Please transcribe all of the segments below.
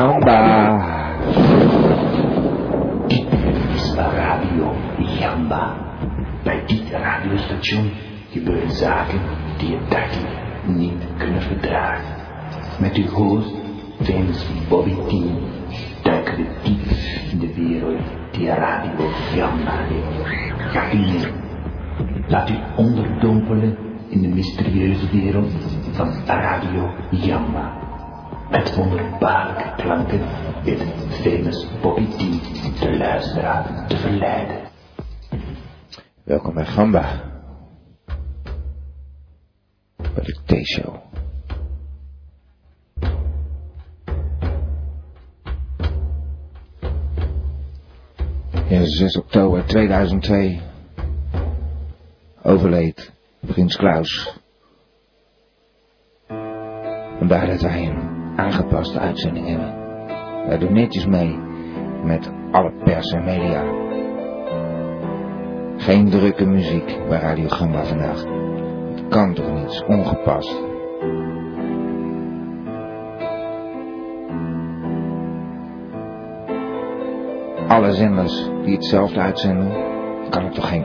Gamba. Dit is Radio Jamba. Bij dit radiostation gebeuren zaken die je dagelijks niet kunnen verdragen. Met uw host, famous Bobby T, duiken we diep in de wereld die Radio Jamba heeft. Mee? Laat u onderdompelen in de mysterieuze wereld van Radio Jamba. Met wonderbaarlijke klanken weet famous Bobby T de luisteraar te verleiden. Welkom bij Gamba. Bij de T-show. Ja, 6 oktober 2002 overleed Prins Klaus. Vandaar dat wij aangepaste uitzending hebben. Wij doen netjes mee met alle pers en media. Geen drukke muziek bij Radio Gamba vandaag. Het kan toch niet, ongepast. Alle zenders die hetzelfde uitzenden, kan het toch geen...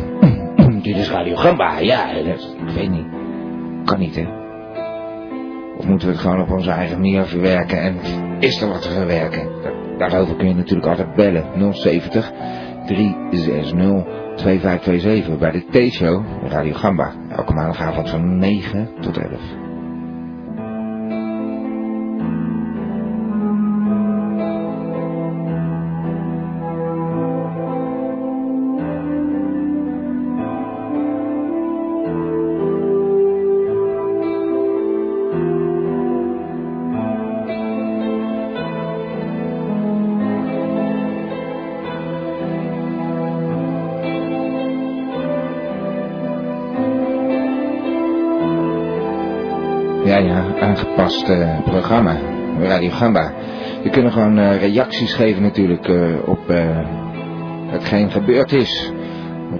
Dit is Radio Gamba, ja, ik weet niet. Kan niet, hè. Moeten we het gewoon op onze eigen manier verwerken en is er wat te verwerken? Daar- Daarover kun je natuurlijk altijd bellen. 070 360 2527 bij de T-show Radio Gamba. Elke maandagavond van 9 tot 11. Aangepast eh, programma. Radio Gamba. Je kunt gewoon eh, reacties geven natuurlijk eh, op hetgeen gebeurd is.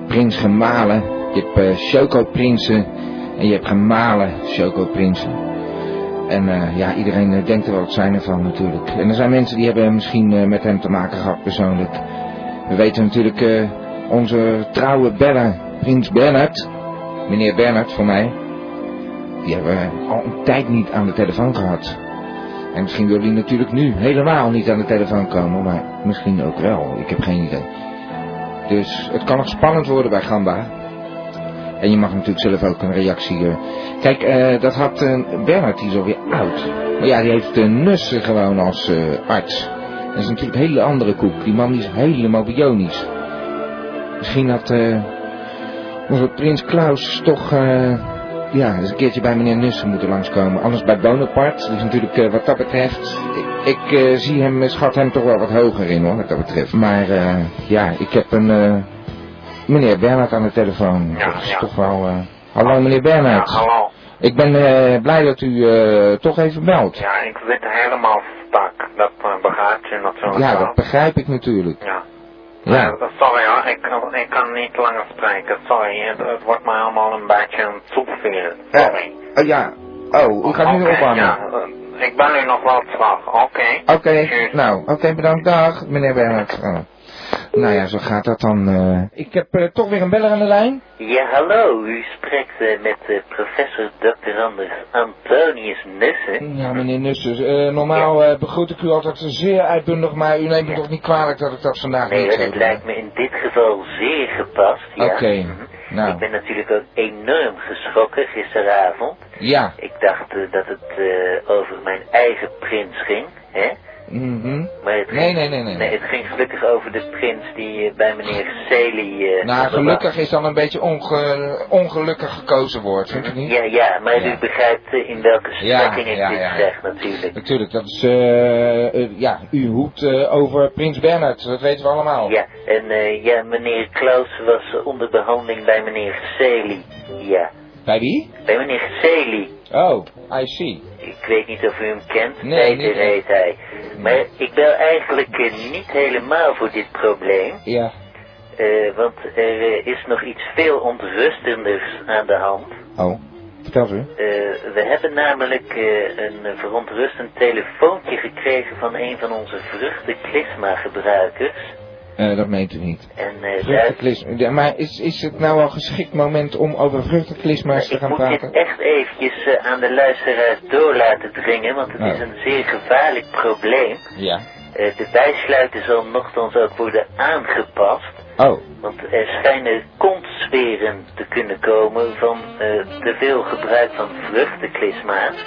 Prins gemalen. Je hebt eh chocoprinsen en je hebt gemalen chocoprinsen. En eh, ja, iedereen denkt er wel het zijn ervan natuurlijk. En er zijn mensen die hebben misschien met hem te maken gehad persoonlijk. We weten natuurlijk onze trouwe beller, Prins Bernhard. Meneer Bernhard voor mij. Die hebben al een tijd niet aan de telefoon gehad. En misschien wil hij natuurlijk nu helemaal niet aan de telefoon komen, maar misschien ook wel. Ik heb geen idee. Dus het kan nog spannend worden bij Gamba. En je mag natuurlijk zelf ook een reactie... eh, Kijk, eh, dat had eh, Bernhard, die is alweer oud. Maar ja, die heeft uh, Nussen gewoon als arts. Dat is natuurlijk een hele andere koek. Die man is helemaal bionisch. Misschien had onze prins Klaus toch... ja, eens een keertje bij meneer Nussen moeten langskomen. Anders bij Bonaparte. Dus natuurlijk eh, wat dat betreft. Ik, ik eh, zie hem, eh, schat hem toch wel wat hoger in hoor, wat dat betreft. Maar eh, ja, ik heb een meneer Bernhard aan de telefoon. Ja, dat is ja. toch wel... Hallo meneer Bernhard. Ja, hallo. Ik ben eh, blij dat u eh, toch even belt. Ja, ik zit helemaal stak. Dat uh, begrijpt u natuurlijk Ja, dat begrijp ik natuurlijk. Ja. Ja. Sorry hoor, ik, kan- ik kan niet langer spreken. Sorry, het, het wordt mij allemaal een beetje te veel. Sorry. Oh ja. Oh, u gaat nu Oké, ophangen. Ja, ik ben nu nog wel terug. Oké. Oké, nou, oké, bedankt. Dag, meneer Bernhard. Nou ja, zo gaat dat dan. eh. Ik heb eh, toch weer een beller aan de lijn. Ja, hallo. U spreekt eh, met professor Dr. Anders Antonius Nussen. Ja, meneer Nussen, eh, normaal eh, begroet ik u altijd zeer uitbundig, maar u neemt me toch niet kwalijk dat ik dat vandaag Nee, niet hoor, zo het lijkt me in dit geval zeer gepast. Ja. Oké, Mhm. nou. Ik ben natuurlijk ook enorm geschrokken gisteravond. Ja. Ik dacht dat het eh, over mijn eigen prins ging, hè? Mhm. Maar het Nee, ging, nee, nee, nee. Nee, het ging gelukkig over de prins die eh, bij meneer Celi... eh, Nou, gelukkig is dan een beetje onge- ongelukkig gekozen woord, vind je niet? Ja, ja, maar Ja. u begrijpt eh, in welke strekking ik ja, dit ja, zeg natuurlijk. Natuurlijk, dat is, eh, eh, ja, u hoedt eh, over Prins Bernhard, dat weten we allemaal. Ja, en ja, meneer Klaus was onder behandeling bij meneer Celi. Ja. Bij wie? Bij meneer Celi. Oh, I see. Ik weet niet of u hem kent. Nee, Peter heet hij. Maar ik bel eigenlijk eh, niet helemaal voor dit probleem. Ja. eh, want er eh, is nog iets veel ontrustenders aan de hand. Oh, vertel u. We hebben namelijk een verontrustend telefoontje gekregen van een van onze vruchtenklisma-gebruikers. Eh, dat meent u niet. En eh. Ja, maar is, is het nou al geschikt moment om over vruchtenklisma's te ik gaan moet praten? dit echt eventjes eh, aan de luisteraars door laten dringen, want het Oh. is een zeer gevaarlijk probleem. Ja. De bijsluiter zal nogthans ook worden aangepast. Oh, Want er schijnen kontsferen te kunnen komen van eh, te veel gebruik van vruchtenklisma's.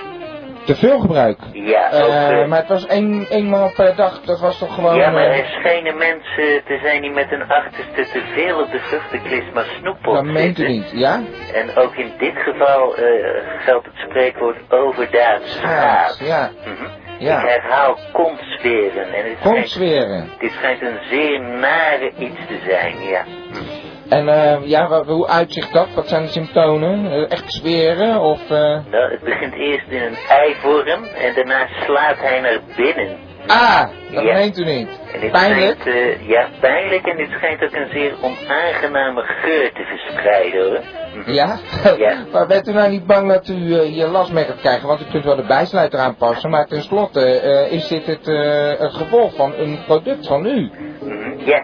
Te veel gebruik. Ja, ook, Eh, eh, maar het was één, eenmaal per dag, dat was toch gewoon... ja, maar eh, er schijnen mensen te zijn die met een achterste te veel op de vruchtenklisma snoepot dat meent u niet, ja? En ook in dit geval eh, geldt het spreekwoord overdaad Schaats, schaat. ja. Mhm. Ja. Ik herhaal kontsferen. En het schijnt, dit schijnt een zeer nare iets te zijn, ja. En eh, ja, hoe uitzicht dat? Wat zijn de symptomen? Eh, echt zweren of... eh, Nou, het begint eerst in een eivorm en daarna slaat hij naar binnen. Ah, dat Ja. meent u niet. Pijnlijk? Schijnt, eh, ja, pijnlijk en dit schijnt ook een zeer onaangename geur te verspreiden hoor. Mhm. Ja? Ja. maar bent u nou niet bang dat u eh, hier last mee gaat krijgen? Want u kunt wel de bijsluiter aanpassen, maar tenslotte eh, is dit het, het gevolg van een product van u. Mhm. Ja,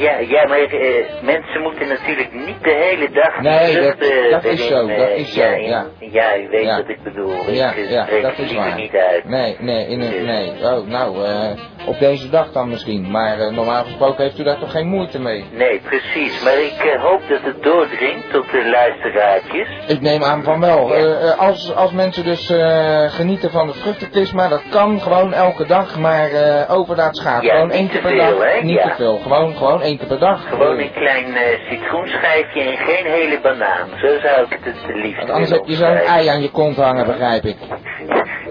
ja, ja, maar eh, mensen moeten natuurlijk niet de hele dag Nee, dat- vruchten dat is zo, dat eh, is zo, ja, in- ja. ja, u weet Ja. wat ik bedoel. Ja, ik eh, ja, spreek dat is waar. niet uit. Nee, nee, in een, nee. Oh, nou, eh, op deze dag dan misschien. Maar eh, normaal gesproken heeft u daar toch geen moeite mee? Nee, precies. Maar ik eh, hoop dat het doordringt tot de luisteraartjes. Ik neem aan van wel. Eh, eh, als, als mensen dus eh, genieten van het vruchtenklisma, dat kan gewoon elke dag, maar eh overdaad schaadt. Ja, gewoon één keer per dag. Niet te veel. Gewoon, gewoon keer per dag. Gewoon een klein eh, citroenschijfje en geen hele banaan. Zo zou ik het het liefst want anders heb je zo'n ei aan je kont hangen, begrijp ik.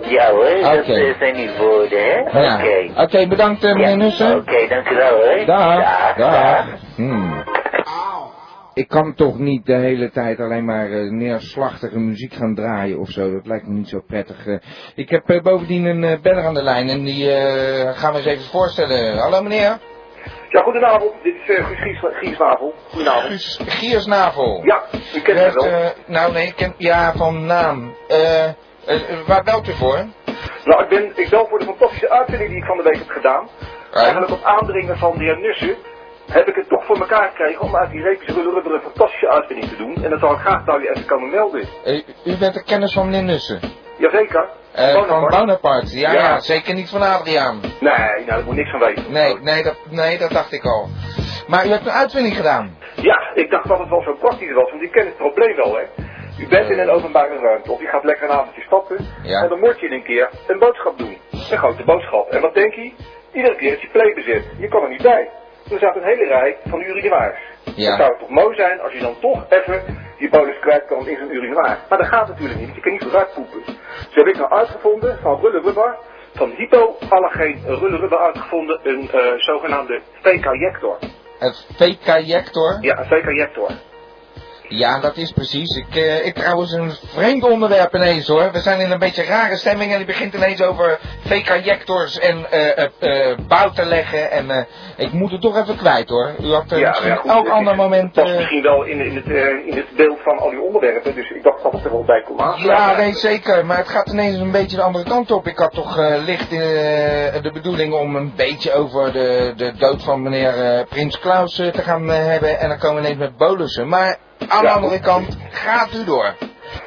Ja hoor, dat eh, zijn uw woorden, hè? Oké. Oké, bedankt eh, meneer Ja, Nussen. Oké, dank u wel hoor. Dag. dag. Dag. Hmm. Ik kan toch niet de hele tijd alleen maar neerslachtige muziek gaan draaien of zo. Dat lijkt me niet zo prettig. ik heb bovendien een beller aan de lijn en die gaan we eens even voorstellen. Hallo meneer. Ja, goedenavond. Dit is uh, Guus Gies- Giesnavel. Goedenavond. Guus Giersnavel. Ja, u kent heeft, wel. eh, nou nee, ik ken, ja, van naam. Eh, eh, waar belt u voor? Nou, ik, ben, ik bel voor de fantastische uitvinding die ik van de week heb gedaan. Eigenlijk op aandringen van de heer Nussen heb ik het toch voor elkaar gekregen om uit die reepjes rubber een fantastische uitvinding te doen. En dat zou ik graag bij u even komen melden. Eh, u bent de kennis van meneer Nussen. Jazeker. Eh, van Bonaparte. Ja, Ja. ja, zeker niet van Adriaan. Nee, nou, daar moet niks van weten. Nee, nee dat, nee, dat dacht ik al. Maar u hebt een uitvinding gedaan. Ja, ik dacht dat het wel zo praktisch was, want u kent het probleem wel, hè. U bent in een openbare ruimte, of u gaat lekker een avondje stappen, Ja. en dan moet je een keer een boodschap doen. Een grote boodschap. En wat denk je? Iedere keer is je play bezet. Je kan er niet bij. Er staat een hele rij van urinoirs. Ja. Het zou toch mooi zijn als je dan toch even je bolus kwijt kan in zo'n urinoir. Maar dat gaat natuurlijk niet, want je kan niet vooruit poepen. Dus heb ik nou uitgevonden van Rulle Rubber, van hypoallergeen Rulle Rubber uitgevonden, een eh, zogenaamde VK-jector. Het VK-jector. Ja, een VK-jector. Ja, dat is precies. Ik, eh, ik trouwens een vreemd onderwerp ineens hoor. We zijn in een beetje rare stemming en die begint ineens over VK-jectors en eh eh, eh, bouw te leggen. En eh, ik moet het toch even kwijt hoor. U had eh, misschien goed, elk ander moment... Eh, misschien wel in, in, het, eh, in het beeld van al die onderwerpen, dus ik dacht dat het er wel bij kon Ja, nee, zeker. Maar het gaat ineens een beetje de andere kant op. Ik had toch eh, licht eh, de bedoeling om een beetje over de, de dood van meneer eh, Prins Klaus eh, te gaan eh, hebben. En dan komen we ineens met bolussen. Maar aan de andere kant, gaat u door.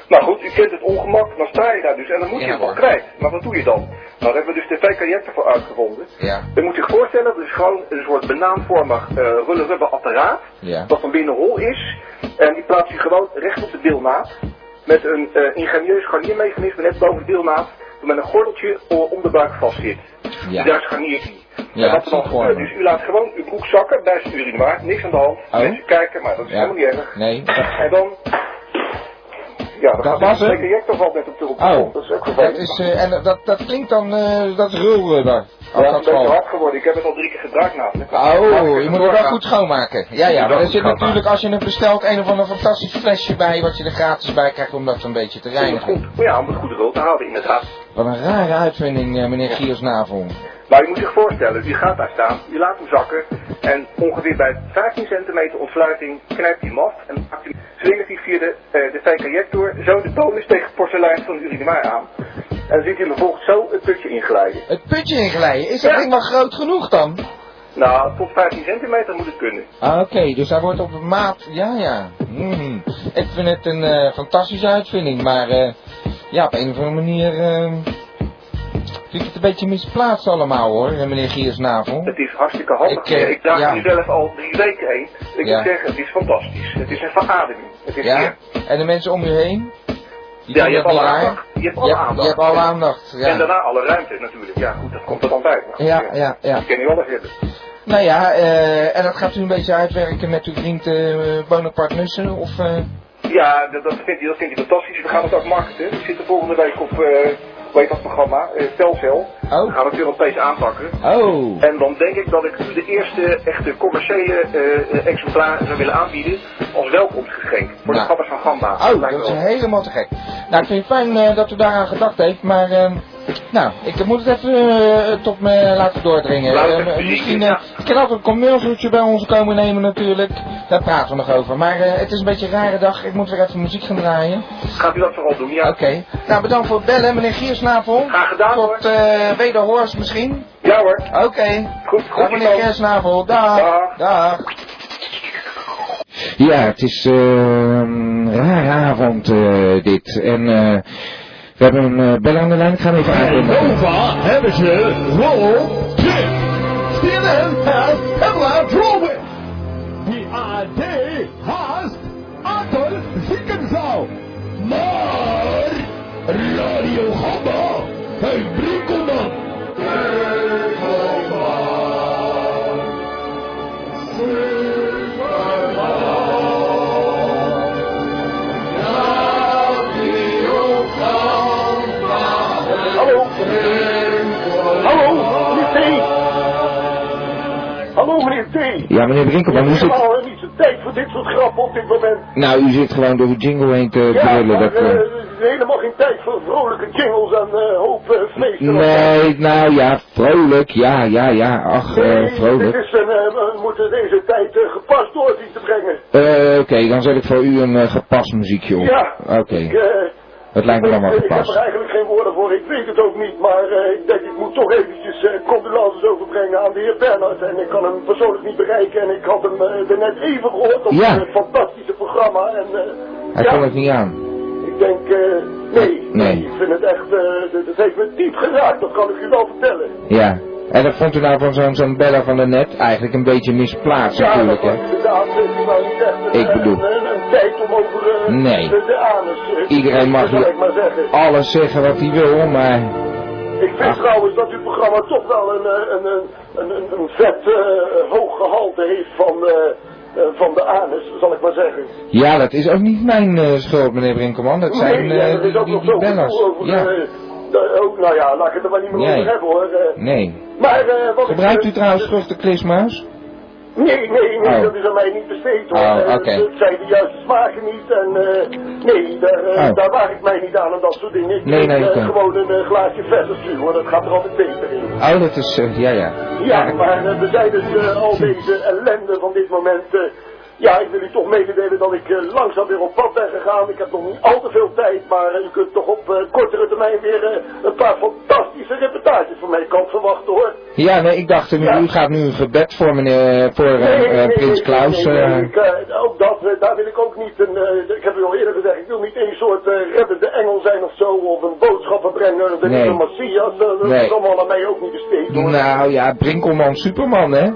Nou goed, u kent het ongemak, dan sta je daar dus en dan moet je Ja, het wel kwijt. Maar wat doe je dan? Nou, daar hebben we dus de VK voor uitgevonden. Ja, U moet zich voorstellen, dat is gewoon een soort banaanvormig eh rulle rubber apparaat, ja. dat van binnen hol is. En die plaats je gewoon recht op de deelnaad. Met een eh, ingenieus scharniermechanisme net boven de deelnaad, dat met een gordeltje om de buik vastzit. Ja. Daar scharniert hij. Ja, voor gebeurt, me. dus u laat gewoon uw broek zakken bij zijn urinoir, niks aan de hand. Oh. Mensen kijken, maar dat is Ja. helemaal niet erg. Nee. En dan Ja, dat, Dat was de het? projector valt net op de de Oh. Dat is ook dat is, eh, en dat, dat klinkt dan, eh, dat is ja, dat is wel valt. hard geworden. Ik heb het al drie keer gebruikt namelijk. Oh, je moet het wel goed schoonmaken. Ja, ja, maar er zit natuurlijk, als je het bestelt, een of ander fantastisch flesje bij, wat je er gratis bij krijgt om dat een beetje te reinigen. goed, ja, om het goed rol te houden inderdaad. Wat een rare uitvinding, eh, meneer Giers Navel. Maar je moet zich voorstellen, u gaat daar staan, je laat hem zakken en ongeveer bij 15 centimeter ontsluiting knijpt hij hem af en maakt hij- via de, eh de fijkajector zo de bonus tegen het porselein van de urinoir aan. En dan ziet hij hem vervolgens zo het putje inglijden. Het putje inglijden, is dat Ja. wel groot genoeg dan? Nou, tot 15 centimeter moet het kunnen. Ah, Oké, dus hij wordt op maat, ja ja. Hmm. Ik vind het een eh, fantastische uitvinding, maar eh, ja, op een of andere manier eh, vind ik het een beetje misplaatst allemaal hoor, meneer Giers Navel. Het is hartstikke handig. Ik, eh, Ik, draag ja. er nu zelf al drie weken heen. Ik Ja. moet zeggen, het is fantastisch. Het is een verademing. Het is Ja, en de mensen om u heen? Die Ja, je hebt alle aandacht. Je hebt alle hebt, je aandacht. hebt alle aandacht, En daarna alle ruimte natuurlijk. Ja, goed, dat komt er dan bij. Maar, Ja, eh, ja, ja. Die ken je wel eens hebben. Nou ja, eh, en dat gaat u een beetje uitwerken met uw vriend eh Bonaparte Nussen, of... Ja, dat, dat, vindt hij, dat vindt hij fantastisch. We gaan het ook marketen. We zitten volgende week op, hoe heet dat programma? Eh Telcel. Oh, gaan het Europees aanpakken. oh. En dan denk ik dat ik de eerste echte commerciële eh, exemplaar zou willen aanbieden als welkomstgeschenk. Voor Nou. de gabbers van Gamba. Oh, lijkt dat is helemaal te gek. Nou, ik vind het fijn eh, dat u daaraan gedacht heeft, maar... nou, ik moet het even eh, tot me laten doordringen. Eh, misschien, eh, ik kan altijd een commercialtje bij ons komen nemen natuurlijk. Daar praten we nog over. Maar het is een beetje een rare dag. Ik moet weer even muziek gaan draaien. Gaat u dat vooral doen? Ja. Oké. Nou, bedankt voor het bellen, meneer Giersnavel. Graag gedaan hoor. Tot eh wederhoors misschien. Ja hoor. Oké. Goed, Dag goed. meneer. Giersnavel. Dag. Dag. Dag. Ja, het is eh, een rare avond eh, dit. En eh, we hebben een eh, bel aan de lijn. Ik ga hem even. Nova hebben ze rol Pit. CNN has headline drawing. Die AD haast Adolf Ziekenzau. Maar Radio heeft Brinkelman. Ja, meneer Brinkelman, Ik u heb zit... helemaal niet zo'n tijd voor dit soort grappen op dit moment. Nou, u zit gewoon door de jingle heen te Ja, brullen. Dat, is helemaal geen tijd voor vrolijke jingles en eh hoop uh, vlees. Nee, nou ja, vrolijk. Ja, ja, ja. Ach, Nee, vrolijk. is een, we moeten deze tijd gepast door zien te brengen. Eh, Oké, dan zet ik voor u een gepast muziekje op. Ja. Oké, Ik, het lijkt me dan wel ik heb er gepast. eigenlijk geen woorden voor, ik weet het ook niet, maar eh, ik denk ik moet toch eventjes eh condolences overbrengen aan de heer Bernhard. En ik kan hem persoonlijk niet bereiken en ik had hem eh, er net even gehoord op Ja. het fantastische programma. En, Hij ja, kon het niet aan. Ik denk, nee, Nee. ik vind het echt, dat heeft me diep geraakt, dat kan ik u wel vertellen. Ja. En dat vond u nou van zo'n zo'n bella van de net eigenlijk een beetje misplaatst Ja, natuurlijk, hè? Ik bedoel- eh, Nee. eh, Iedereen mag hier-. Alles zeggen wat hij wil, maar... Ik vind Ach. trouwens dat uw programma toch wel een, eh, een, een, een, vet eh, hoog gehalte heeft van, van de anus, zal ik maar zeggen. Ja, dat is ook niet mijn schuld, meneer Brinkelman. Dat zijn nee, ja, is die, ook die, nog die bellers. Ja. Eh, ook, nou ja, laat ik het er maar niet meer Nee. over hebben hoor. eh. Nee. maar eh, wat ik, Gebruikt u eh, trouwens terug de klismuis? Nee, nee, nee, Oh. dat is aan mij niet besteed hoor. Oh, oké. Het zijn de juiste smaken niet en eh, nee, daar, Oh. daar waag ik mij niet aan en dat soort dingen. Ik Nee, nee, oké. gewoon een glaasje verse hoor, dat gaat er altijd beter in. Oh, dat is... eh, ja, ja. Ja, maar er zijn dus eh, al deze ellende van dit moment. Ja, ik wil u toch mededelen dat ik eh, langzaam weer op pad ben gegaan. Ik heb nog niet al te veel tijd, maar eh, u kunt toch op eh, kortere termijn weer een paar fantastische reportages van mijn kant verwachten hoor. Ja, nee, ik dacht, Ja. u gaat nu een gebed voor, meneer, voor eh, Nee, nee, nee, Prins nee, Klaus. nee, ik, ook dat, daar wil ik ook niet een, ik heb u al eerder gezegd, ik wil niet een soort reddende engel zijn of zo, of een boodschappenbrenger, de Nee. nieuwe Messias, dat is allemaal aan mij ook niet besteed hoor. Nou ja, Brinkelman Superman, hè?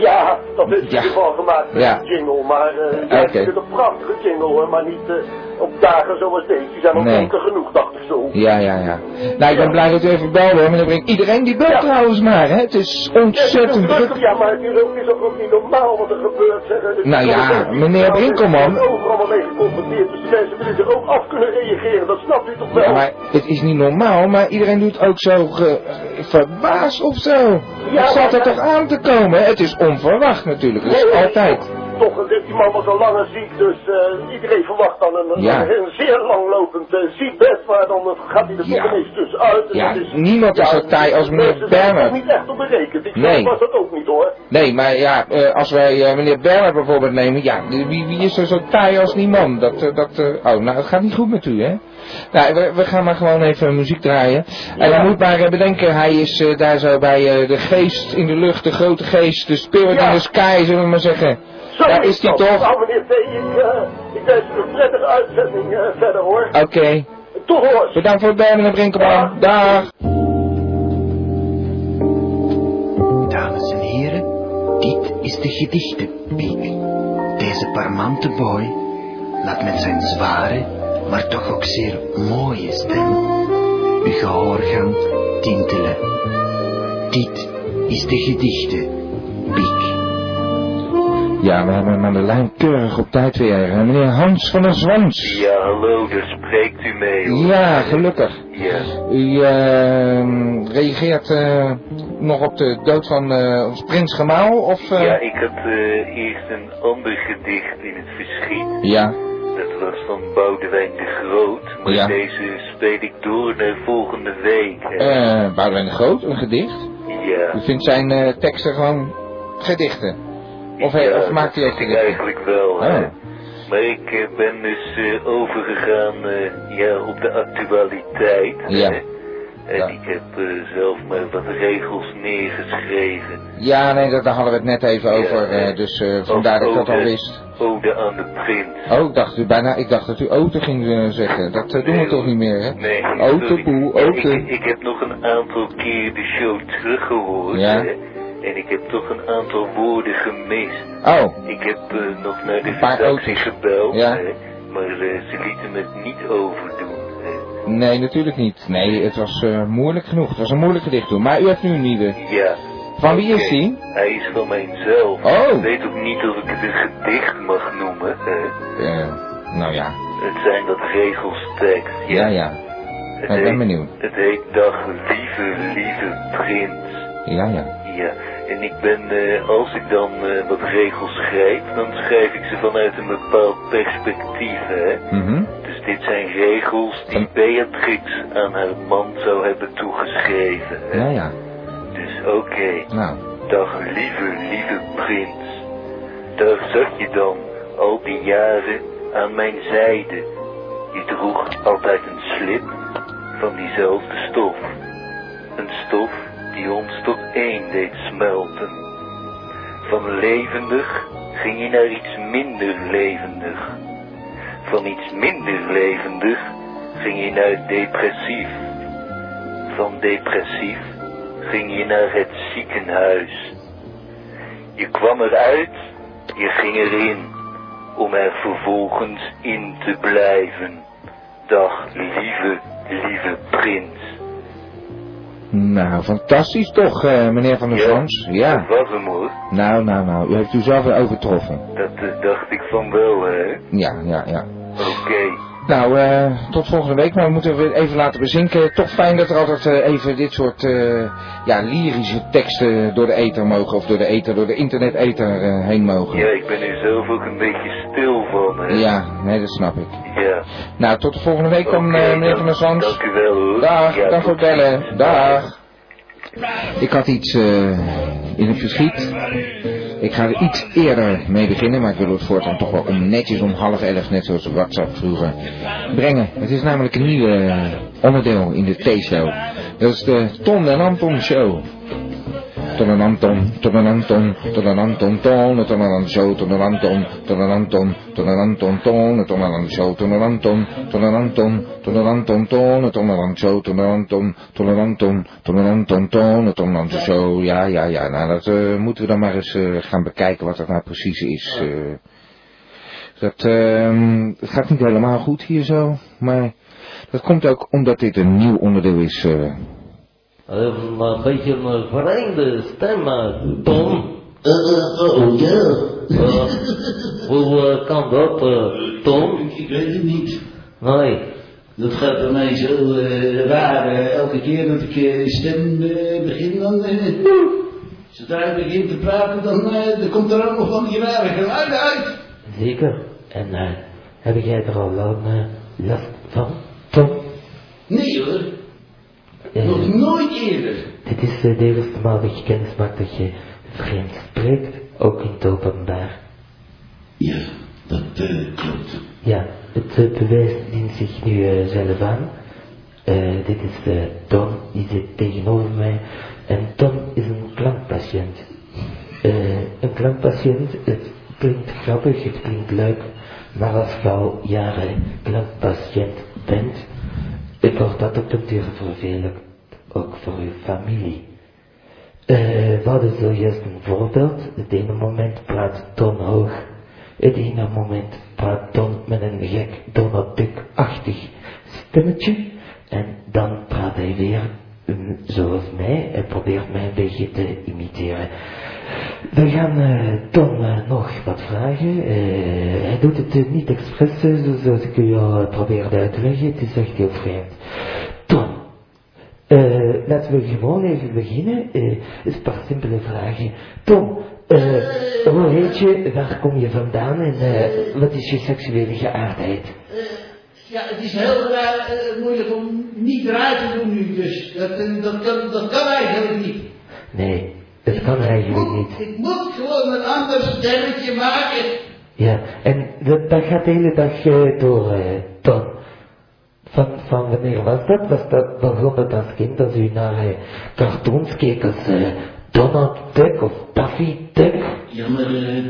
Ja, dat is in ieder geval gemaakt met Ja. een jingle, maar eh ik vind het een prachtige jingle hoor, maar niet eh, op dagen zoals deze. Die zijn ook Nee. genoeg, dacht ik zo. Ja, ja, ja. Nou, ik ben Ja. blij dat u even belde, hoor, meneer Brink. Iedereen die belt Ja. trouwens maar, hè? Het is Ja, het is ontzettend druk, druk. Ja, maar het is ook, is ook niet normaal wat er gebeurt. Zeg. Nou ja, meneer Brinkelman. Overal wat mee geconfronteerd. Dus de mensen willen er ook af kunnen reageren. Dat snapt u toch wel? Ja, maar het is niet normaal, maar iedereen doet ook zo ge, verbaasd of zo. Ja, het zat er toch aan te komen? Het is onverwacht natuurlijk, dat is altijd. Toch, eh, die man was al lang ziek, dus eh, iedereen verwacht dan een, Ja. een, een zeer langlopend uh, ziekbed, maar dan eh, gaat hij er Ja. toch ineens tussenuit. En Ja, dat is, niemand is zo taai als meneer mensen zijn er Bernhard. toch niet echt op berekend. Ik Nee. was dat ook niet hoor. Nee, maar ja, eh, als wij eh, meneer Bernhard bijvoorbeeld nemen, ja, wie, wie is er zo taai als die man? Dat, eh, dat, eh, oh, nou, het gaat niet goed met u, hè? Nou, we, we gaan maar gewoon even muziek draaien. En je moet maar eh, bedenken, hij is eh, daar zo bij eh, de geest in de lucht, de grote geest, de spirit Ja. in the sky, zullen we maar zeggen. Zo Daar is hij dat. toch? Nou meneer ik, eh, ik wens u een prettige uitzending eh, verder hoor. Oké, Tot hoors. bedankt voor het bellen, meneer Brinkelman. Dag. Dames en heren, dit is de gedichtenpiek. Deze parmante boy laat met zijn zware, maar toch ook zeer mooie stem uw gehoor gaan tintelen. Dit is de gedichtenpiek. Ja, we hebben hem aan de lijn keurig op tijd weer. Meneer Hans van der Zwans. Ja, hallo, daar spreekt u mee. hoor. Ja, gelukkig. Ja. U eh, reageert eh, nog op de dood van eh, ons prins Gemaal? Of, eh? Ja, ik had eerst een ander gedicht in het verschiet. Ja, Dat was van Boudewijn de Groot. Maar Ja. deze speel ik door naar volgende week. eh Boudewijn de Groot, een gedicht. ja. U vindt zijn teksten gewoon gedichten? Of, Ja, of maakt hij ook gedichten? eigenlijk wel. hè. Oh. Maar ik eh, ben dus eh, overgegaan eh, ja, op de actualiteit. Ja. hè. En Ja. ik heb zelf maar wat regels neergeschreven. Ja, nee, daar hadden we het net even over, ja. dus vandaar dat ik dat al wist. Ode aan de prins. Oh, ik dacht, u bijna, ik dacht dat u auto ging zeggen. Dat doen we toch niet meer, hè? Nee, Auto, sorry. boe, Ja, auto. Ik, ik heb nog een aantal keer de show teruggehoord. Ja. hè. En ik heb toch een aantal woorden gemist. Oh, Ik heb eh, nog naar de redactie gebeld. Ja. hè. Maar eh, ze lieten het niet overdoen. hè. nee, natuurlijk niet. Nee, het was eh, moeilijk genoeg. Het was een moeilijk gedicht toen. Maar u heeft nu een nieuwe. Ja. Van wie is die? Hij is van mijzelf. Oh. Ik weet ook niet of ik het een gedicht mag noemen. hè. Nou ja, Het zijn wat regels tekst. ja, ja. Het Ik ben heet- benieuwd. Het heet Dag lieve, lieve prins. Ja, ja. Ja, en ik ben, eh, als ik dan eh, wat regels schrijf, dan schrijf ik ze vanuit een bepaald perspectief, hè. Mhm. Dus dit zijn regels die Beatrix aan haar man zou hebben toegeschreven. Hè? Ja, ja. Dus oké, Nou, dag lieve, lieve prins. Daar zat je dan, al die jaren, aan mijn zijde. Je droeg altijd een slip van diezelfde stof. Een stof die ons tot één deed smelten. Van levendig ging je naar iets minder levendig. Van iets minder levendig ging je naar depressief. Van depressief ging je naar het ziekenhuis. Je kwam eruit, je ging erin, om er vervolgens in te blijven. Dag, lieve, lieve prins. Nou, fantastisch toch, eh, meneer Van der Ja? Ja. Dat was hem hoor. Nou, nou, nou. U heeft u zelf weer overtroffen. Dat eh, dacht ik van wel, hè. Ja, ja, ja. Oké. Nou, eh, tot volgende week. Maar we moeten weer even laten bezinken. Toch fijn dat er altijd eh, even dit soort eh, ja, lyrische teksten door de ether mogen. Of door de ether, door de internet-ether heen mogen. Ja, ik ben er zelf ook een beetje stil van, hè. Ja, nee, dat snap ik. Ja. Nou, tot de volgende week dan, meneer Van der. Dank u wel, hoor. Dag, Ja, dank voor het bellen. Dag. Ik had iets in het verschiet. Ik ga er iets eerder mee beginnen, maar ik wil het voortaan toch wel om netjes om half elf, net zoals WhatsApp vroeger, brengen. Het is namelijk een nieuw eh, onderdeel in de T-show. Dat is de Ton en Anton Show. Ton en Anton, Ton en Anton, Ton en Anton, Ton, Ton en Anton Show, Ton en Anton, Ton en Anton, Ton en Anton, Ton, Ton en Anton Show, Ton en Anton, Ton en Anton, Ton en Anton, Ton, Ton en Anton Show, Ton en Anton, Ton Show. Ja, ja, ja, nou dat eh, moeten we dan maar eens eh, gaan bekijken wat dat nou precies is. eh. dat, ehm, het gaat niet helemaal goed hier zo, maar dat komt ook omdat dit een nieuw onderdeel is. Een beetje een vreemde stem, Tom. oh ja. Hoe kan dat, Tom? Ik, ik weet het niet. Nee. Dat gaat bij mij zo raar. elke keer dat ik stem begin, dan... zodra ik begin te praten, dan, dan komt er ook nog van die rare geluiden uit. Zeker. En heb jij er al lang last van, Tom? Nee hoor, nog nooit eerder. dit is de eerste maal dat je kennis maakt dat je vreemd spreekt, ook in het openbaar. Ja, dat eh, klopt. Ja, het eh, bewijs dient zich nu eh, zelf aan. Dit is Tom, die zit tegenover mij. En Tom is een klankpatiënt. Een klankpatiënt, het klinkt grappig, het klinkt leuk. Maar als je al jaren klankpatiënt bent, het wordt dat op de duur vervelend. Ook voor uw familie. Eh, we hadden zojuist een voorbeeld. Het ene moment praat Tom hoog. Het ene moment praat Tom met een gek Donald Duck-achtig stemmetje. En dan praat hij weer mm, zoals mij en probeert mij een beetje te imiteren. We gaan eh, Tom eh, nog wat vragen. Eh, hij doet het niet expres, zo- zoals ik u al probeerde uit te leggen. Het is echt heel vreemd. Tom, laten we gewoon even beginnen. Eh, een paar simpele vragen. Tom, hoe heet je? Waar kom je vandaan? En wat is je seksuele geaardheid? Ja, het is heel moeilijk om niet raar te doen nu, dus dat, eh, dat, kan, dat kan eigenlijk niet. Nee, dat kan eigenlijk Moet- niet. Ik moet gewoon een ander stemmetje maken. Ja, en dat, dat gaat de hele dag eh, door, eh, Tom. Van, van wanneer was dat? Was dat begon dat als kind als u naar eh, cartoons keek als eh, Donald Duck of Daffy Duck? Ja, maar eh,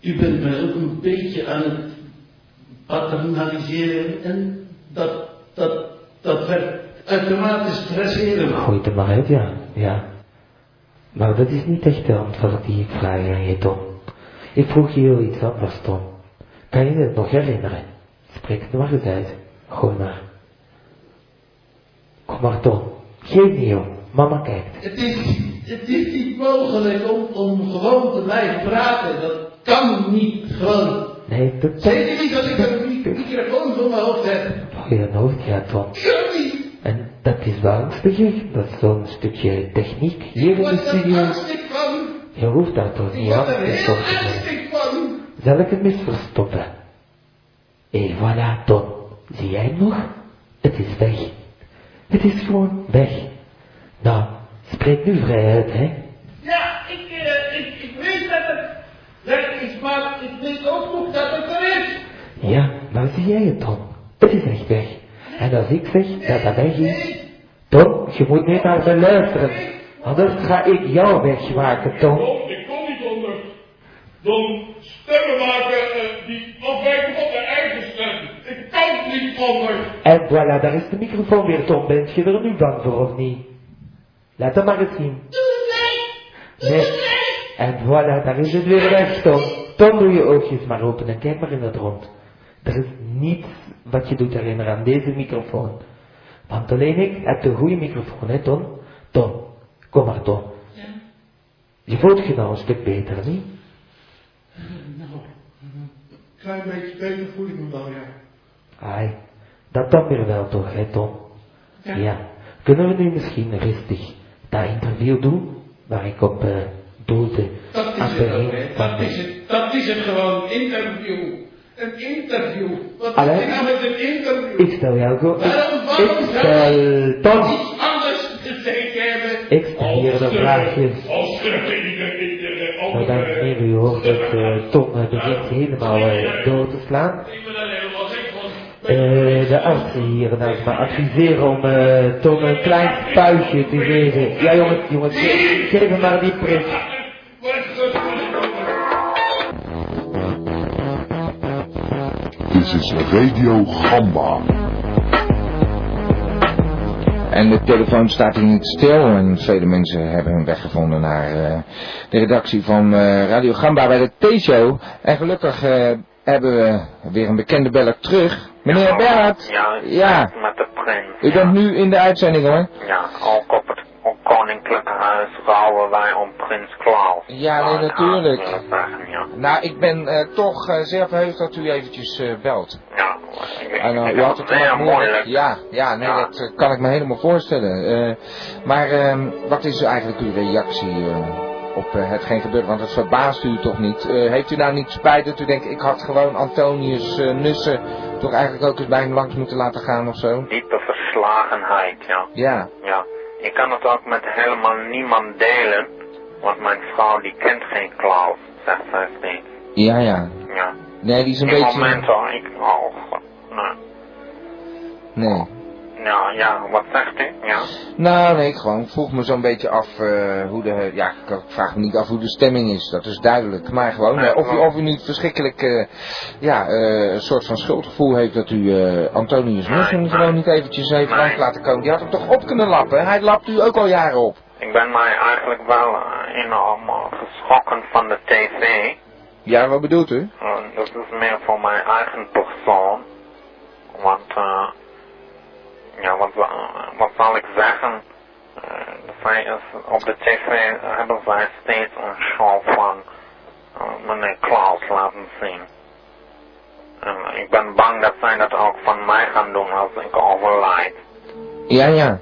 u bent mij ook een beetje aan het paternaliseren en dat, dat, dat werd uitermate stresserend. Gooi het er maar uit, ja. Ja. Maar dat is niet echt de antwoord die ik vraag aan je, Tom. Ik vroeg je heel iets anders, Tom. Kan je het nog herinneren? Spreek het maar eens uit. Gooi maar. Kom maar, Tom. Geef niet om. Mama kijkt. Het is, het is niet mogelijk om, om gewoon te blijven praten. Dat kan niet gewoon. Nee, dat... dat Zeker niet als ik een mi- microfoon voor mijn hoofd heb. voor je hoofd gaat, Tom. Dat is wel angstig. Dat is zo'n stukje techniek hier in de studio. Je hoeft daar toch niet voor te van. Zal ik het mis verstoppen? Et voilà, Tom. Zie jij nog? Het is weg. Het is gewoon weg. Nou, spreek nu vrij uit, hè? Ja, ik, eh, ik, ik weet dat het weg is, maar ik weet ook nog dat het er is. Ja, maar zie jij het, Tom? Het is echt weg. En als ik zeg dat dat weg is... Tom, je moet nu naar me luisteren. Anders ga ik jou wegmaken, Tom. Ik kon niet anders dan stemmen maken eh, die afwijken van mijn eigen stem. Ik kan niet anders. En voilà, daar is de microfoon weer, Tom. Ben je er nu bang voor, of niet? Laat hem maar eens zien. Nee. En voilà, daar is het weer weg, Tom. Tom, doe je oogjes maar open en kijk maar in het rond. Er is niets wat je doet herinneren aan deze microfoon. Want alleen ik heb de goede microfoon, hè, Tom? Tom, kom maar, Tom. Je voelt je nou een stuk beter, niet? Nou, een klein beetje beter voel ik me wel, ja. Ai, dat dan weer wel toch, hè, Tom? Ja. Ja. Kunnen we nu misschien rustig dat interview doen, waar ik op uh, doelde Dat is het ook, hè. Dat is het. Dat is het gewoon. Interview. Een interview. Wat Allee. is dit nou een interview? Ik stel jou gewoon... Waarom, Ik, waarom ik zou stel... Tom, iets anders gezegd hebben? ik stel hier de vraagjes. Als er in de, in de Nou, andere... dames en heren, u hoort dat eh, Tom eh, begint helemaal eh, door te slaan. Eh, de artsen hier naast me adviseren om eh, Tom een klein spuitje te geven. Ja jongens, jongens, ge- geef hem maar die prik. Dit is Radio Gamba. En de telefoon staat hier niet stil en vele mensen hebben hun weg gevonden naar eh, de redactie van eh, Radio Gamba bij de T-show. En gelukkig eh, hebben we weer een bekende beller terug. Meneer Bernhard. Ja, met de prins. U bent nu in de uitzending hoor. Ja, ook op koninklijke huis rouwen wij om prins Klaus. Ja, nee, natuurlijk. zeggen, ja. Nou, ik ben eh, toch eh, zeer verheugd dat u eventjes eh, belt. Ja, ik, En, uh, ik u had het moeilijk. moeilijk. Ja, ja, nee, dat kan ik me helemaal voorstellen. Maar ehm, wat is eigenlijk uw reactie op hetgeen gebeurt? Want het verbaast u toch niet? Heeft u nou niet spijt dat u denkt, ik had gewoon Antonius Nussen toch eigenlijk ook eens bij hem langs moeten laten gaan of zo? Diepe verslagenheid, ja. Ja, Ja, ik kan het ook met helemaal niemand delen, want mijn vrouw die kent geen Klaus, zegt zij steeds. ja, ja. Ja. Nee, die is een In beetje... momenten, ik, oh, god, nee. Nee. Ja, ja, wat zegt u? Ja. Nou, nee, ik gewoon vroeg me zo'n beetje af eh, hoe de... Ja, ik vraag me niet af hoe de stemming is, dat is duidelijk. Maar gewoon, Nee, eh, of, u, of u niet verschrikkelijk eh, ja, eh, een soort van schuldgevoel heeft dat u eh, Antonius Nussen gewoon niet eventjes heeft langs laten komen. Die had hem toch op kunnen lappen? Hij lapt u ook al jaren op. Ik ben mij eigenlijk wel enorm geschrokken van de tv. Ja, wat bedoelt u? Dat is meer voor mijn eigen persoon. Want, eh, ja, wat, eh, wat zal ik zeggen? Eh, zij is, op de tv hebben zij steeds een show van eh, meneer Klaus laten zien. En ik ben bang dat zij dat ook van mij gaan doen als ik overlijd. Ja, ja.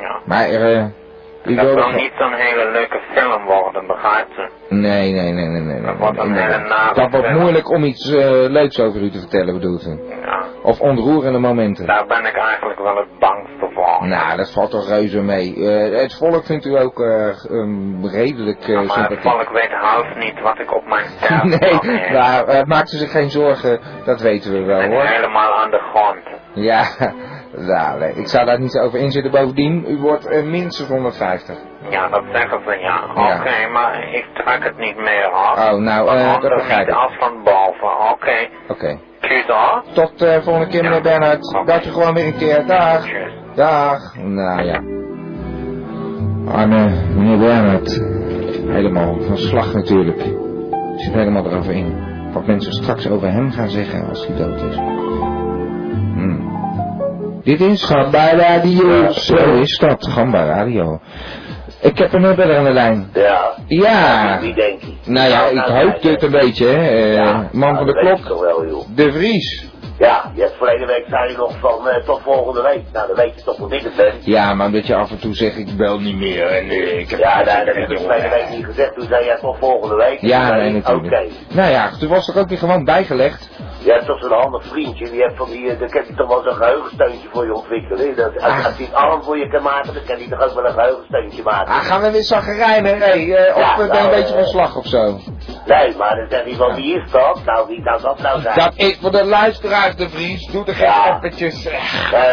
Ja. Maar eh u Dat zal niet zo'n hele leuke film worden, begrijpt u? Nee, nee, nee, nee, nee. nee, wordt een hele nare Dat wordt moeilijk om iets eh, leuks over u te vertellen, bedoelt u? Ja. Of ontroerende momenten. Daar ben ik eigenlijk wel het bangste voor. Nou, dat valt toch reuze mee. Eh, het volk vindt u ook eh, redelijk eh Maar het sympathiek. volk weet half niet wat ik op mijn sterf Nee, nou, eh, maakt u zich geen zorgen, dat weten we wel hoor. helemaal aan de grond. Ja, nee, ik zou daar niet over inzitten. Bovendien, u wordt eh, minstens 150. Ja, dat zeggen ze ja. Ja. Oké, maar ik trek het niet meer hoor. Oh, nou, eh, dat begrijp ik. als van boven. Oké. Oké. Tjus hoor. Tot de volgende keer, meneer Bernhard. Dat u gewoon weer een keer. Dag. Dag. Nou ja. Arme meneer Bernhard. Helemaal van slag natuurlijk. Zit helemaal erover in. Wat mensen straks over hem gaan zeggen als hij dood is. Hmm. Dit is Gamba Radio. Zo is dat, Gamba Radio. Ik heb een beller aan de lijn. Ja. Ja. Wie denk je? Nou ja, ik hoop dit een beetje, hè. Eh, man van de klok. ik wel. De Vries. Ja, je hebt verleden week zei je nog van eh, tot volgende week. Nou, dan weet je toch hoe dit het bent. Ja, maar dat je af en toe zegt, ik bel niet meer en eh, ik heb... Ja, nou, dat heb ik verleden week niet gezegd. Toen zei jij tot volgende week. Ja, nee, ik, natuurlijk. Oké. Nou ja, toen was er ook weer gewoon bijgelegd. Je hebt toch zo'n handig vriendje, die heeft van die, eh, dan kan hij toch wel zo'n geheugensteuntje voor je ontwikkelen. hè? Dat, als, als hij het arm voor je kan maken, dan kan hij toch ook wel een geheugensteuntje maken. Ah, gaan we weer zaggerijnen? Hey, eh, of Ja, ben je nou, een beetje eh, van slag of zo? Nee, maar dan zeg je van wie is dat? Nou, wie kan dat nou zijn? Dat is voor de luisteraars, de Vries. Doe er geen Ja. appetjes. Nee,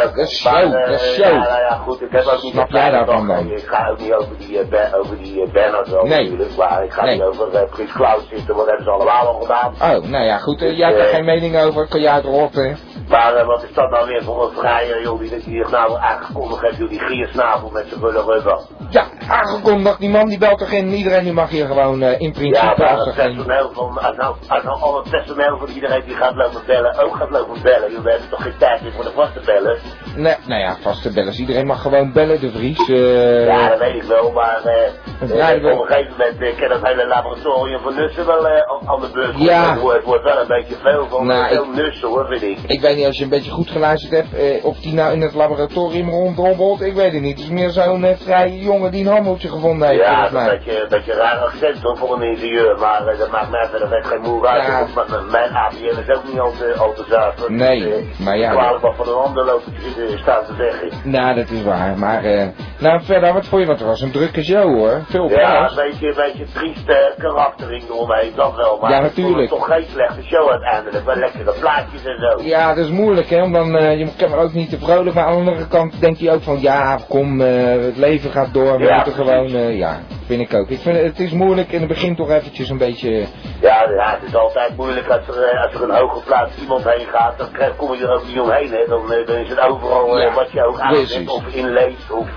Dat is show, dat is show. Ja, nou ja, goed, ik heb ook niet jij daarvan dan? Ik ga ook niet over die, eh, Ben- over die wel Nee. natuurlijk, maar ik ga Nee. niet over uh, Prins Klaus zitten, want dat hebben ze allemaal al gedaan. Oh, nou ja, goed. jij hebt er Eh, geen mening over. Kan jij uitrotten? Maar eh, wat is dat nou weer voor een vrijer, joh, die, zich nou aangekondigd heeft, joh, die giersnavel met zijn bulle rubber. Ja, aangekondigd. Die man die belt toch in. Iedereen die mag hier gewoon eh, in principe... Ja, maar het er personeel van, als nou, als nou al het personeel van iedereen die gaat lopen bellen, ook gaat lopen bellen, joh, we hebben toch geen tijd meer voor de vaste bellen. Nee, nou ja, vaste bellers. Iedereen mag gewoon bellen, de Vries. eh, Ja, dat weet ik wel, maar eh, eh, we- op een gegeven moment eh, kan dat hele laboratorium van Nussen wel eh, aan- de beurt. Ja. Het, wordt, het wordt wel een beetje veel van Nou, eh, veel ik- Nussen hoor, vind ik. Ik weet niet als je een beetje goed geluisterd hebt, eh, of die nou in het laboratorium rondrommelt, ik weet het niet. Het is meer zo'n eh, vrije jongen die een handeltje gevonden heeft, Ja, dat is een beetje, een beetje een raar accent hoor, voor een ingenieur, maar eh, dat maakt mij verder geen moe uit. Ja. want mijn- APN is ook niet al te, al te zuiver. Nee, Dus, eh, maar ja, Ik wat van een ander lopen te staan te zeggen. Nou, dat is waar, maar eh, nou verder, wat vond je, want het was een drukke show hoor. Veel Ja, een beetje, een beetje trieste karaktering eromheen, dat wel. Maar Ja, het natuurlijk. toch geen slechte show uiteindelijk. Wel lekkere plaatjes en zo. Ja, dat is moeilijk hè, dan, eh, je kan er ook niet te vrolijk, maar aan de andere kant denkt hij ook van, ja, kom, eh, het leven gaat door, we Ja, moeten precies. gewoon, ja. Vind ik ook. Ik vind, het is moeilijk in het begin toch eventjes een beetje... Ja, ja, het is altijd moeilijk als er, eh, als er een hooggeplaatst iemand heen gaat, dan krijg, kom je er ook niet omheen. Hè. Dan, eh, dan is het overal eh, Ja, wat je ook aanzet of inleest of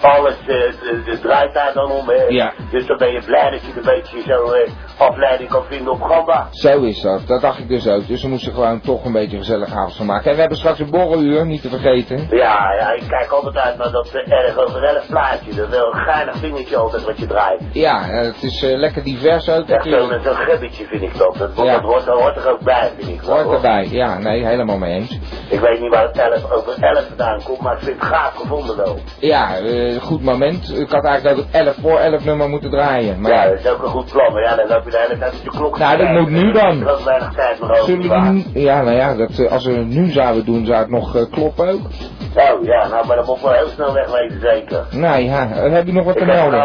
alles draait daar dan om. Hè. Ja. Dus dan ben je blij dat je een beetje zo afleiding kan vinden op Gamba. Zo is dat, dat dacht ik dus ook. Dus we moesten gewoon toch een beetje gezellig avond van maken. En we hebben straks een borreluur, niet te vergeten. Ja, ja, ik kijk altijd uit naar dat erg over elf plaatje. Dat is wel een geinig dingetje altijd wat draait. Ja, het is eh, lekker divers ook Echt zo'n natuurlijk. zo'n gebbetje vind ik dat. Dat, Ja. dat hoort, dat hoort er ook bij, vind ik. Hoort hoor. erbij, ja, nee, helemaal mee eens. Ik weet niet waar het 11 over 11 vandaan komt, maar ik vind het gaaf gevonden wel. Ja, eh, goed moment. Ik had eigenlijk het 11 voor 11 nummer moeten draaien. Maar Ja, dat is ook een goed plan, maar ja, dan loop je de hele tijd op je klok. Nou, dat moet nu dan. Er is weinig tijd meer over. Nu, ja, nou ja, dat, eh, als we het nu zouden doen, zou het nog kloppen ook. Oh ja, nou, maar dat moet wel heel snel wegwezen, zeker. Nou ja, heb je nog wat te melden?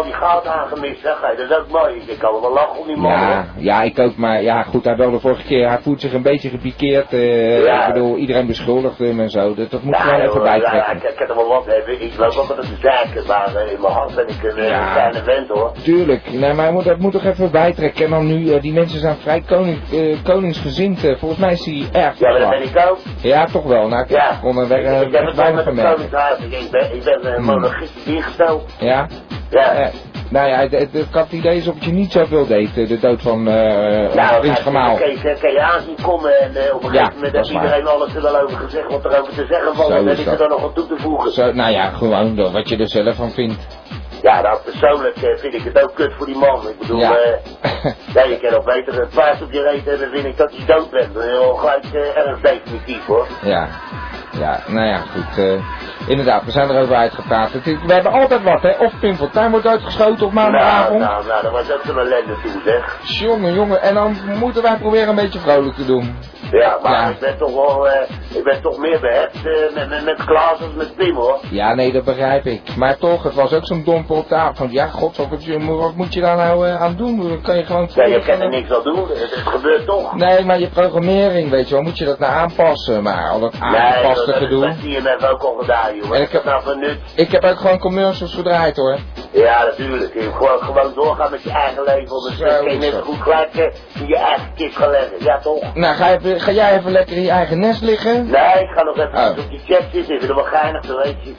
Wel die goud aangemist, zeg. Hey, dat is ook mooi. Ik kan wel lachen om die man. Ja, hoor. ja, ik ook, maar ja, goed, hij belde vorige keer, hij voelt zich een beetje gepikeerd. eh, Ja. Ik bedoel, iedereen beschuldigt hem en zo, dat, dat moet Ja, gewoon even joh, ja, bijtrekken. ik, heb er wel wat hebben. Ik loop ook met een zaken, maar eh, in mijn hart ben ik een eh, Ja. kleine vent hoor. Tuurlijk, nee, maar hij moet, dat moet toch even bijtrekken. En dan nu, die mensen zijn vrij koning, koningsgezind. volgens mij is hij erg Ja, maar dat ben ik ook. Ja, toch wel. Nou, ik Ja. kon er weg, ik, ik heb het wel met merken. koningshuis. Ik, ben, ik ben Hmm. ingesteld. Ja? Ja. Eh, nou ja, het, het, ik had het idee alsof het je niet zoveel deed, eh, de dood van eh Nou, Prins Gemaal. Kan je, aanzien komen en op een gegeven moment heeft is iedereen alles er wel over gezegd wat er over te zeggen valt. En dan is is er dan nog wat toe te voegen. Zo, nou ja, gewoon door wat je er zelf van vindt. Ja, nou persoonlijk vind ik het ook kut voor die man. Ik bedoel, Ja. ja, je kan nog beter een paard op je reet hebben, vind ik dat je dood bent. Dat is gelijk eh, erg definitief hoor. Ja. Ja, nou ja, goed. eh, inderdaad, we zijn erover uitgepraat. Het is- we hebben altijd wat, hè. Of Pim Fortuyn wordt uitgeschoten op Nou, maandagavond. nou, nou, dat was ook zo'n ellende toen zeg. Jongen, jongen. En dan moeten wij proberen een beetje vrolijk te doen. Ja, maar Ja. ik ben toch wel, eh, ik ben toch meer behept eh, met, met, met Klaas als met Pim hoor. Ja, nee, dat begrijp ik. Maar toch, het was ook zo'n domper op de avond. Ja, god, wat, moet je- daar nou eh, aan doen? Dan kan je gewoon... Ja, je kan er niks aan doen, het, het gebeurt toch. Nee, maar je programmering, weet je wel, moet je dat nou aanpassen? Maar al dat Nee, aangepaste dat, gedoe. dat zie je met ook al gedaan, jongen. En ik heb- nou van. Ik heb ook gewoon commercials gedraaid, hoor. Ja, natuurlijk. Je gewoon, gewoon doorgaan met je eigen leven. Dus kun je net dat. goed eh, in je eigen kist gaan leggen. Ja, toch? Nou, ga, even, ga jij even lekker in je eigen nest liggen? Nee, ik ga nog even Oh. op die chat zitten. Ik vind het wel geinig, zo weet je.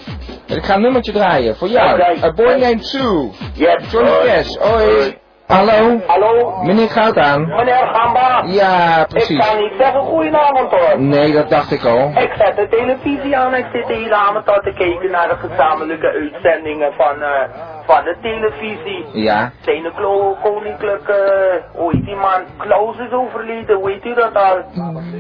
Ik ga een nummertje draaien, voor jou. A Boy Named Sue. Yes, Johnny. Cash, hoi. Hallo? Hallo? Meneer Goudaan. Meneer Gamba? Ja, Ik precies. kan niet zeggen goedenavond hoor. Nee, dat dacht ik al. Ik zet de televisie aan, ik zit de hele avond al te kijken naar de gezamenlijke uitzendingen van, eh, van de televisie. Ja. Klo, Koninklijke, hoe heet die man? Klaus is overleden, hoe heet u dat al?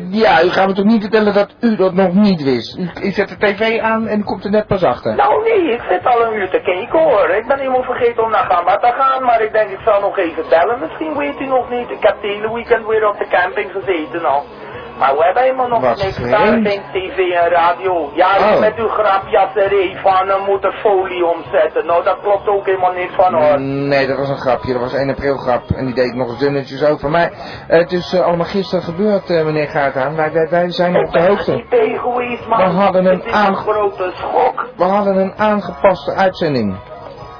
Ja, u gaat me toch niet vertellen dat u dat nog niet wist? U, u zet de tv aan en komt er net pas achter. Nou nee, ik zit al een uur te kijken hoor. Ik ben helemaal vergeten om naar Gamba te gaan, maar ik denk ik zal nog even bellen. Misschien weet u nog niet. Ik heb het hele weekend weer op de camping gezeten al. Maar we hebben helemaal nog niks geen tv en radio. Ja, Oh. met uw grapjasserij van uh, moet de folie omzetten. Nou, dat klopt ook helemaal niks van hoor. Nee, dat was een grapje. Dat was een 1 april grap. En die deed ik nog eens dunnetjes over. Maar eh, het is eh, allemaal gisteren gebeurd, eh, meneer Gaartaan. Wij, wij, wij zijn op de hoogte. niet. We hadden een een grote schok. We hadden een aangepaste uitzending.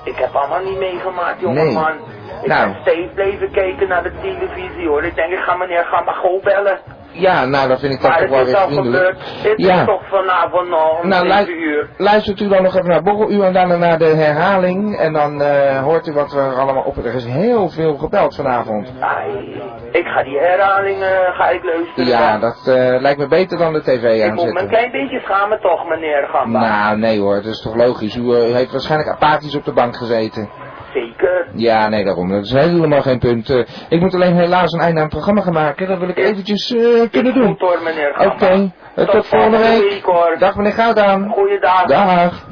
Ik heb allemaal niet meegemaakt, jongeman. Nee. Ik Nou. steeds blijven kijken naar de televisie hoor. Ik denk, ik ga meneer Gamba gewoon bellen. Ja, nou, dat vind ik dan Maar toch het wel is weer al vriendelijk. gebeurd. Het Ja. is toch vanavond om Nou, 7 lu- uur. luistert u dan nog even naar Borreluur en daarna naar de herhaling. En dan eh, hoort u wat we er allemaal op. Er is heel veel gebeld vanavond. Ai, ik ga die herhaling eh, ga ik luisteren. Ja, dat eh, lijkt me beter dan de tv ik moet me een klein beetje schamen toch, meneer Gamba. Nou, nee hoor, dat is toch logisch. U eh, heeft waarschijnlijk apathisch op de bank gezeten. Zeker. Ja, nee, daarom. Dat is helemaal geen punt. Eh, ik moet alleen helaas een einde aan het programma gaan maken. Dat wil ik eventjes eh, kunnen doen. Goed hoor, meneer Oké, eh, tot, volgende week. Dag meneer Goudaan. Goeiedag. Dag.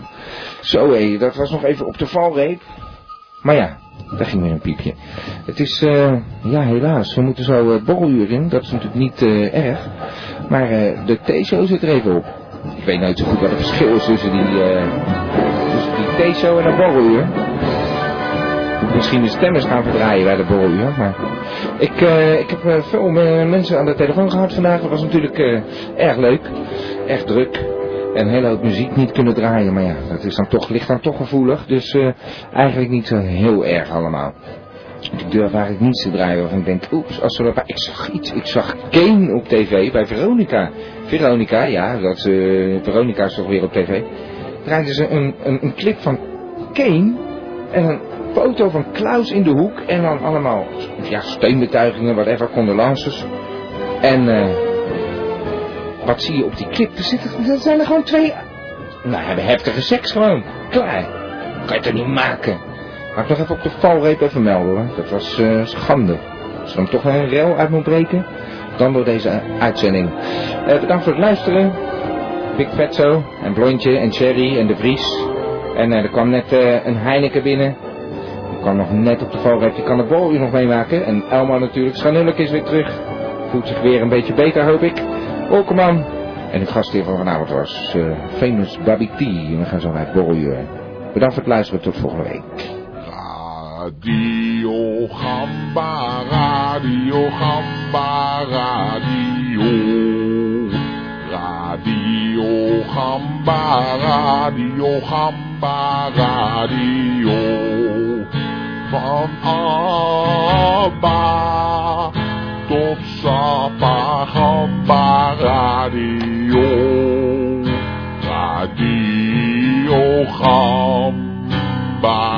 Zo hé, dat was nog even op de valreep. Maar ja, daar ging weer een piepje. Het is, ja helaas, we moeten zo borreluur in. Dat is natuurlijk niet erg. Maar de T-show zit er even op. Ik weet nooit zo goed wat het verschil is tussen die, eh, tussen die T-show en een borreluur. Misschien de stemmers gaan verdraaien bij de borreluur, maar... Ik, eh, ik heb eh, veel eh, mensen aan de telefoon gehad vandaag. Dat was natuurlijk erg leuk. Erg druk. een hele hoop muziek niet kunnen draaien. Maar ja, dat is dan toch, ligt dan toch gevoelig. Dus eigenlijk niet zo heel erg allemaal. Ik durf eigenlijk niets te draaien waarvan ik denk, oeps, als we. Ik zag iets, ik zag Kane op tv bij Veronica. Veronica, ja, dat, Veronica is toch weer op tv. Draaiden ze een, een, een clip van Kane en foto van Klaus in de hoek. En dan allemaal, ja, steunbetuigingen, whatever, condolences. En eh wat zie je op die clip? Er, zitten, er zijn er gewoon twee... Nou, hebben heftige seks gewoon. Klaar. Kan je het er niet maken. Ga ik nog even op de valreep even melden hoor. Dat was eh, schande. Als er dan toch een rel uit moet breken, dan door deze uitzending. Eh, bedankt voor het luisteren. Big Fatso en Blondje en Cherry en De Vries. En er kwam net een Heineken binnen. Kwam nog net op de valreep. Die kan het boluur nog meemaken. En Elma natuurlijk. Schanulk is weer terug. Voelt zich weer een beetje beter hoop ik. Olkeman. En de gastheer van vanavond was eh, Famous Bobby T. En we gaan zo naar Borrel. Bedankt voor het luisteren. Tot volgende week. Radio Gamba, Radio Gamba, Radio. Van Abba tot Sapa Gamba Radio. Radio Gamba.